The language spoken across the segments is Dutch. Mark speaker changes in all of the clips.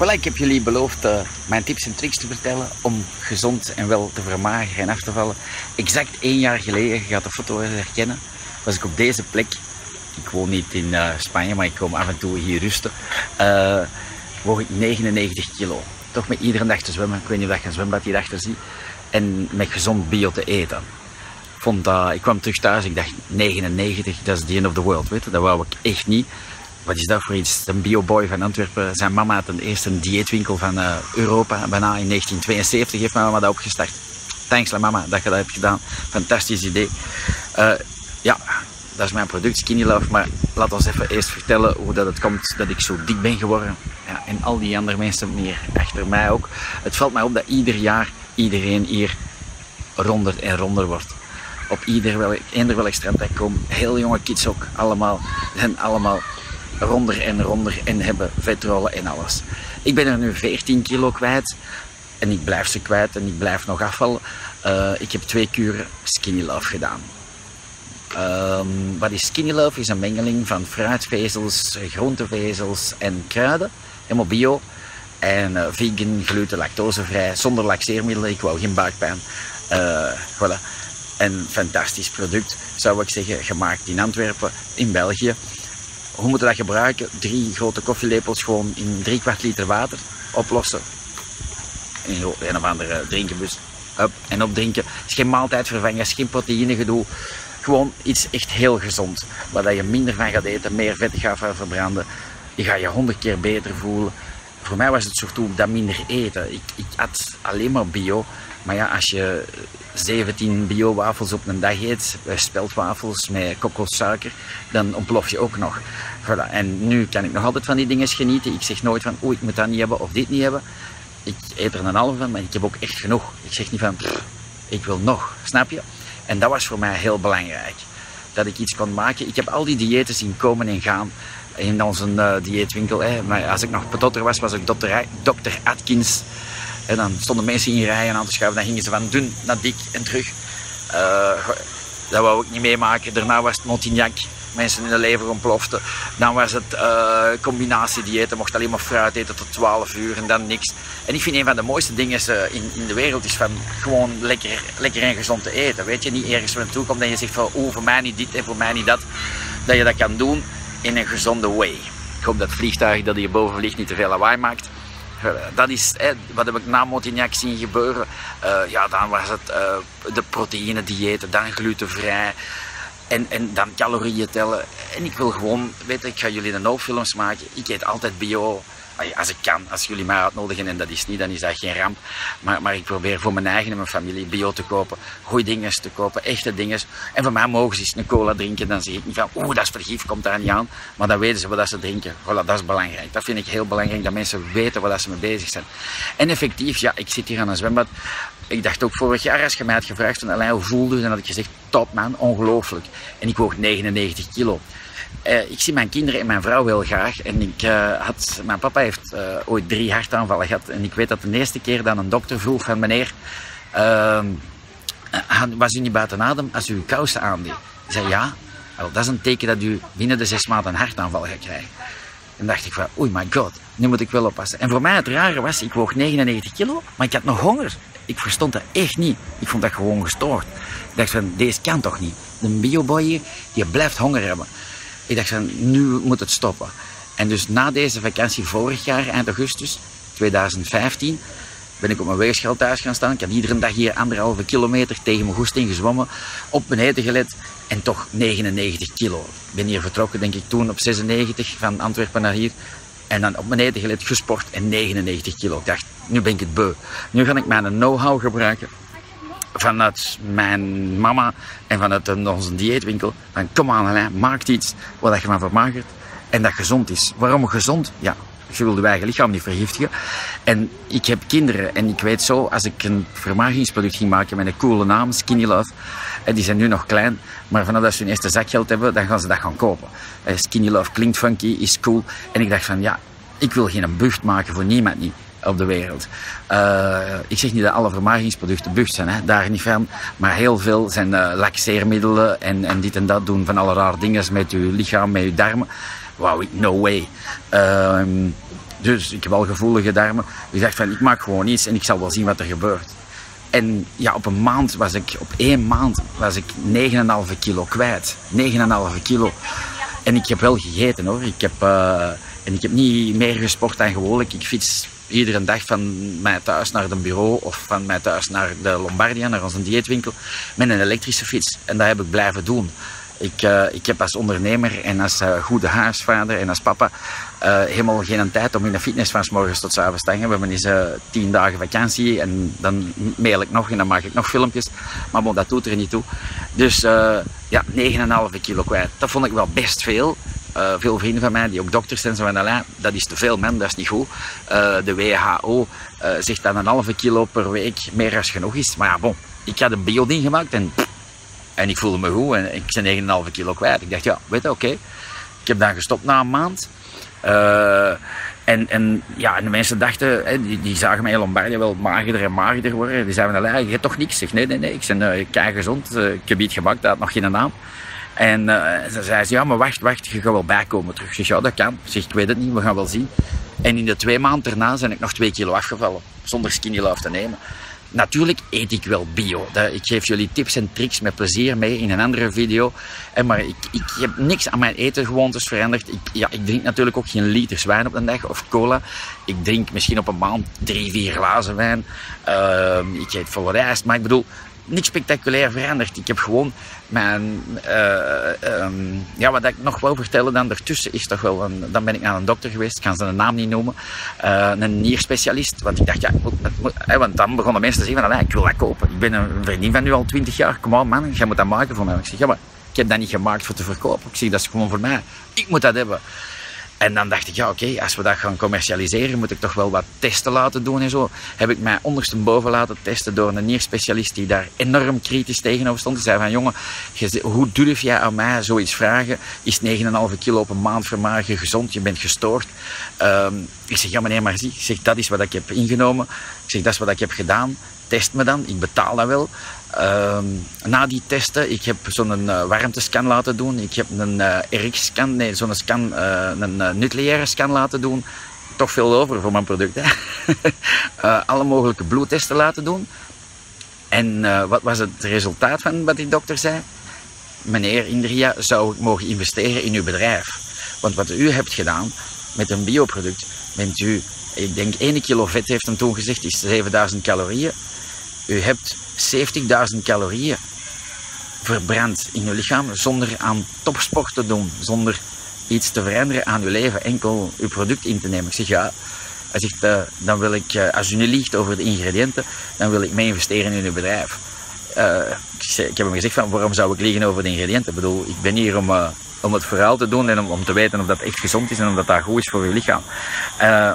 Speaker 1: Voilà, ik heb jullie beloofd uh, mijn tips en tricks te vertellen om gezond en wel te vermageren en af te vallen. Exact één jaar geleden, je gaat de foto herkennen, was ik op deze plek. Ik woon niet in uh, Spanje, maar ik kom af en toe hier rusten. Uh, woog ik 99 kilo. Toch met iedere dag te zwemmen. Ik weet niet of je een zwembad hierachter ziet. En met gezond bio te eten. Vond ik kwam terug thuis, ik dacht 99, dat is the end of the world. Weet je? Dat wou ik echt niet wat is dat voor iets? Een bioboy van Antwerpen. Zijn mama had een eerste dieetwinkel van uh, Europa. Bijna in 1972 heeft mijn mama dat opgestart. Thanks, mama, dat je dat hebt gedaan. Fantastisch idee. Uh, ja, dat is mijn product, Skinny Love. Maar laat ons even eerst vertellen hoe dat het komt dat ik zo dik ben geworden. Ja, en al die andere mensen meer achter mij ook. Het valt mij op dat ieder jaar iedereen hier ronder en ronder wordt. Op ieder welk, eender welk strand dat ik kom. Heel jonge kids ook allemaal. Zijn allemaal ronder en ronder en hebben vetrollen en alles. Ik ben er nu 14 kilo kwijt en ik blijf ze kwijt en ik blijf nog afvallen. Uh, ik heb twee kuren Skinny Love gedaan. Um, wat is Skinny Love? Is een mengeling van fruitvezels, groentevezels en kruiden. Helemaal bio. En uh, vegan, gluten, lactosevrij, zonder laxeermiddelen. Ik wou geen buikpijn. Uh, voilà. Een fantastisch product, zou ik zeggen, gemaakt in Antwerpen, in België hoe moeten we dat gebruiken? Drie grote koffielepels gewoon in drie kwart liter water oplossen. In een of andere drinkenbus. Up en opdrinken. Het is geen maaltijdvervanger, is geen proteïnegedoe. Gewoon iets echt heel gezond. Waar je minder van gaat eten, meer vet gaat verbranden. Je gaat je honderd keer beter voelen. Voor mij was het surtout dat minder eten. Ik, ik at alleen maar bio. Maar ja, als je 17 bio-wafels op een dag eet, eh, speldwafels met kokossuiker, dan ontplof je ook nog. Voilà. En nu kan ik nog altijd van die dingen genieten. Ik zeg nooit van, oeh, ik moet dat niet hebben of dit niet hebben. Ik eet er een halve van, maar ik heb ook echt genoeg. Ik zeg niet van, ik wil nog, snap je? En dat was voor mij heel belangrijk. Dat ik iets kon maken. Ik heb al die diëten zien komen en gaan in onze uh, dieetwinkel. Hè. Maar als ik nog pedotter was, was ik dokter, dokter Atkins. En dan stonden mensen in rijen aan te schuiven. Dan gingen ze van dun naar dik en terug. Uh, dat wou ik niet meemaken. Daarna was het Montignac. Mensen in de lever ontplofte. Dan was het uh, combinatiediëten. Mocht alleen maar fruit eten tot 12 uur en dan niks. En ik vind een van de mooiste dingen uh, in, in de wereld is van gewoon lekker, lekker en gezond te eten. Weet je, niet ergens van toe komt en je zegt van oh, voor mij niet dit en voor mij niet dat. Dat je dat kan doen in een gezonde way. Ik hoop dat het vliegtuig dat hier boven vliegt niet te veel lawaai maakt. Dat is, wat heb ik na Montignac zien gebeuren. Uh, ja, dan was het uh, de proteïnediëten, dan glutenvrij. En, en dan calorieën tellen. En ik wil gewoon, weet ik ga jullie de no-films maken. Ik eet altijd bio als ik kan, als jullie mij uitnodigen en dat is niet, dan is dat geen ramp. Maar, maar ik probeer voor mijn eigen en mijn familie bio te kopen, goede dingen te kopen, echte dingen. En voor mij mogen ze eens een cola drinken, dan zeg ik niet van, oeh, dat is vergif, komt daar niet aan. Maar dan weten ze wat ze drinken. Voilà, dat is belangrijk. Dat vind ik heel belangrijk, dat mensen weten waar ze mee bezig zijn. En effectief, ja, ik zit hier aan een zwembad. Ik dacht ook vorig jaar, als je mij had gevraagd van, Alain, hoe voelde je? Dan had ik gezegd, top man, ongelooflijk. En ik woog 99 kilo. Uh, ik zie mijn kinderen en mijn vrouw heel graag. En ik, uh, had, mijn papa heeft uh, ooit drie hartaanvallen gehad. En ik weet dat de eerste keer dan een dokter vroeg van meneer, ehm, was u niet buiten adem als u uw kousen aandeed? Ik zei ja. Dat is een teken dat u binnen de zes maanden een hartaanval gaat krijgen. En dacht ik van, oei my god, nu moet ik wel oppassen. En voor mij het rare was, ik woog 99 kilo, maar ik had nog honger. Ik verstond dat echt niet. Ik vond dat gewoon gestoord. Ik dacht van, deze kan toch niet. De bioboy die blijft honger hebben. Ik dacht van, nu moet het stoppen. En dus na deze vakantie vorig jaar, eind augustus 2015, ben ik op mijn weegschaal thuis gaan staan. Ik heb iedere dag hier anderhalve kilometer tegen mijn goesting gezwommen, op beneden gelet en toch 99 kilo. Ik ben hier vertrokken, denk ik, toen op 96 van Antwerpen naar hier. En dan op beneden gelet, gesport en 99 kilo. Ik dacht, nu ben ik het beu. Nu ga ik mijn know-how gebruiken vanuit mijn mama en vanuit onze dieetwinkel. Van kom aan Alain, maak iets waar je van vermagert en dat gezond is. Waarom gezond? Ja, je wil je eigen lichaam niet vergiftigen. En ik heb kinderen en ik weet zo, als ik een vermagingsproduct ging maken met een coole naam, Skinny Love, en die zijn nu nog klein, maar vanaf dat ze hun eerste zakgeld hebben, dan gaan ze dat gaan kopen. Skinny Love klinkt funky, is cool. En ik dacht van, ja, ik wil geen bucht maken voor niemand niet op de wereld. Uh, ik zeg niet dat alle vermagingsproducten bucht zijn, hè, daar niet van. Maar heel veel zijn uh, laxeermiddelen en, en dit en dat doen van alle rare dingen met je lichaam, met je darmen. Wauw, no way. Uh, Dus ik heb al gevoelige darmen. Ik dacht van, ik maak gewoon iets en ik zal wel zien wat er gebeurt. En ja, op een maand was ik, op één maand was ik 9,5 kilo kwijt. 9,5 kilo. En ik heb wel gegeten hoor. Ik heb, uh, en ik heb niet meer gesport dan gewoonlijk. Ik fiets iedere dag van mij thuis naar het bureau of van mij thuis naar de Lombardia, naar onze dieetwinkel, met een elektrische fiets. En dat heb ik blijven doen. Ik, uh, ik heb als ondernemer en als uh, goede huisvader en als papa uh, helemaal geen tijd om in de fitness van s morgens tot s avonds te hangen. We hebben eens tien dagen vakantie en dan mail ik nog en dan maak ik nog filmpjes. Maar dat doet er niet toe. Dus ja, 9,5 kilo kwijt. Dat vond ik wel best veel. Uh, veel vrienden van mij die ook dokters zijn, zo van dat is te veel man, dat is niet goed. Uh, de WHO uh, zegt dat een halve kilo per week meer als genoeg is. Maar ja, bon, ik had een bioding gemaakt en, en ik voelde me goed en ik ben 9,5 kilo kwijt. Ik dacht, ja, weet je, oké. Ik heb dan gestopt na een maand. en, en, ja, en de mensen dachten, hè, die, die zagen mij Lombardia wel magerder en magerder worden. Die zeiden, je hebt toch niks? Ik nee, nee, nee, ik ben uh, gezond. ik heb gemaakt, dat had nog geen naam. En uh, ze zei ze, ja, maar wacht, wacht, je gaat wel bijkomen terug. Ik zeg, ja, dat kan. Ik zeg, ik weet het niet, we gaan wel zien. En in de twee maanden daarna ben ik nog twee kilo afgevallen, zonder skinny te nemen. Natuurlijk eet ik wel bio. Ik geef jullie tips en tricks met plezier mee in een andere video. Maar ik, ik heb niks aan mijn etengewoontes veranderd. Ik, ja, ik drink natuurlijk ook geen liters wijn op een dag of cola. Ik drink misschien op een maand drie, vier glazen wijn. Uh, ik eet volle rijst. Maar ik bedoel, niks spectaculair veranderd. Ik heb gewoon mijn, uh, um, ja, wat ik nog wil vertellen dan ertussen is toch wel, een, dan ben ik naar een dokter geweest, ik kan zijn naam niet noemen, uh, een nierspecialist. Want ik dacht, ja, moet, moet, hè, want dan begonnen mensen te zeggen van, ik wil dat kopen. Ik ben een vriendin van nu al twintig jaar, kom on man, jij moet dat maken voor mij. Ik zeg, ja maar, ik heb dat niet gemaakt voor te verkopen. Ik zeg, dat is gewoon voor mij. Ik moet dat hebben. En dan dacht ik, ja oké, als we dat gaan commercialiseren, moet ik toch wel wat testen laten doen en zo. Heb ik mij ondersteboven laten testen door een nierspecialist die daar enorm kritisch tegenover stond. Die zei van, jongen, hoe durf jij aan mij zoiets vragen? Is 9,5 kilo op een maand vermagen gezond? Je bent gestoord. Um, ik zeg, ja meneer, maar zie, ik zeg, dat is wat ik heb ingenomen. Ik zeg, dat is wat ik heb gedaan. Test me dan, ik betaal dat wel. Uh, na die testen, ik heb zo'n uh, warmtescan laten doen. Ik heb een uh, RX-scan, nee, zo'n scan, uh, een nucleaire scan laten doen. Toch veel over voor mijn product. Hè? alle mogelijke bloedtesten laten doen. En wat was het resultaat van wat die dokter zei? Meneer Indria, zou ik mogen investeren in uw bedrijf? Want wat u hebt gedaan met een bioproduct, bent u, ik denk 1 kilo vet heeft hem toen gezegd, is 7000 calorieën. U hebt 70.000 calorieën verbrand in uw lichaam zonder aan topsport te doen, zonder iets te veranderen aan uw leven, enkel uw product in te nemen. Ik zeg ja, hij zegt, uh, dan wil ik, uh, als u nu liegt over de ingrediënten, dan wil ik mee investeren in uw bedrijf. Uh, ik, zei, ik, heb hem gezegd van, waarom zou ik liegen over de ingrediënten? Ik bedoel, ik ben hier om, om het verhaal te doen en om, om, te weten of dat echt gezond is en of dat, dat goed is voor uw lichaam.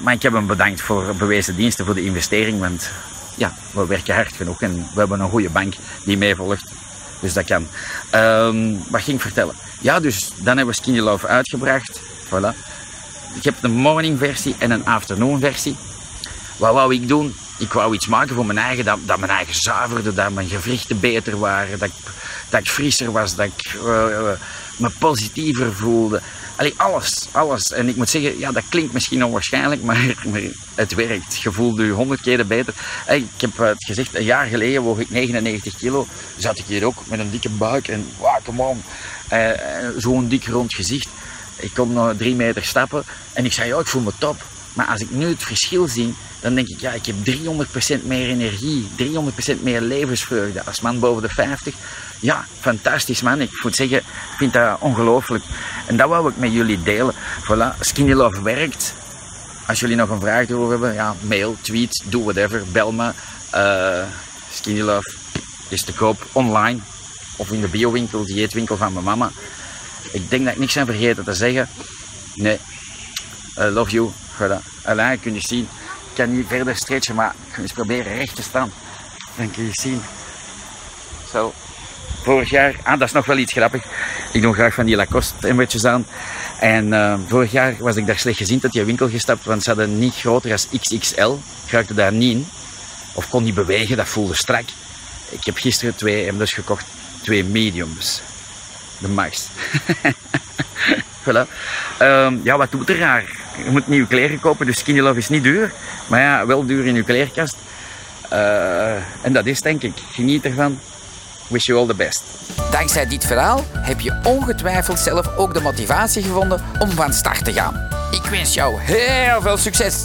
Speaker 1: maar ik heb hem bedankt voor bewezen diensten, voor de investering, want ja, we werken hard genoeg en we hebben een goede bank die meevolgt. Dus dat kan. Um, wat ging ik vertellen? Ja, dus dan hebben we Skinny Love uitgebracht. Voilà. Ik heb een morning versie en een afternoon versie. Wat wou ik doen? Ik wou iets maken voor mijn eigen, dat, dat mijn eigen zuiverde, dat mijn gewrichten beter waren, dat ik, dat ik frisser was, dat ik uh, me positiever voelde. Alles, alles. En ik moet zeggen, ja, dat klinkt misschien onwaarschijnlijk, maar, het werkt. Je voelt je honderd keer beter. Ik heb het gezegd, een jaar geleden woog ik 99 kilo. Zat ik hier ook met een dikke buik en wow, come on. Uh, Zo'n dik rond gezicht. Ik kon nog drie meter stappen en ik zei, ja, ik voel me top. Maar als ik nu het verschil zie, dan denk ik, ja, ik heb 300% meer energie, 300% meer levensvreugde als man boven de 50. Ja, fantastisch man. Ik moet zeggen, ik vind dat ongelooflijk. En dat wou ik met jullie delen. Voilà, Skinny Love werkt. Als jullie nog een vraag erover hebben, ja, mail, tweet, doe whatever, bel me. Uh, Skinny Love is te koop online of in de biowinkel, die eetwinkel van mijn mama. Ik denk dat ik niks heb vergeten te zeggen. Nee, I love you. Voilà. Alleen kun je zien, kan niet verder stretchen, maar ik ga eens proberen recht te staan. Dan kun je zien. Zo. Vorig jaar, ah, dat is nog wel iets grappig. Ik doe graag van die Lacoste emmertjes aan. En uh, vorig jaar was ik daar slecht gezien tot die winkel gestapt, want ze hadden niet groter als XXL. Ik raakte daar niet in. Of kon niet bewegen, dat voelde strak. Ik heb gisteren twee emmers gekocht, twee mediums. De max. voilà. Um, ja, wat doet er raar? Je moet nieuwe kleren kopen, dus Skinny Love is niet duur. Maar ja, wel duur in je kleerkast. Uh, en dat is denk ik. Geniet ervan. Wish you all the best.
Speaker 2: Dankzij dit verhaal heb je ongetwijfeld zelf ook de motivatie gevonden om van start te gaan. Ik wens jou heel veel succes!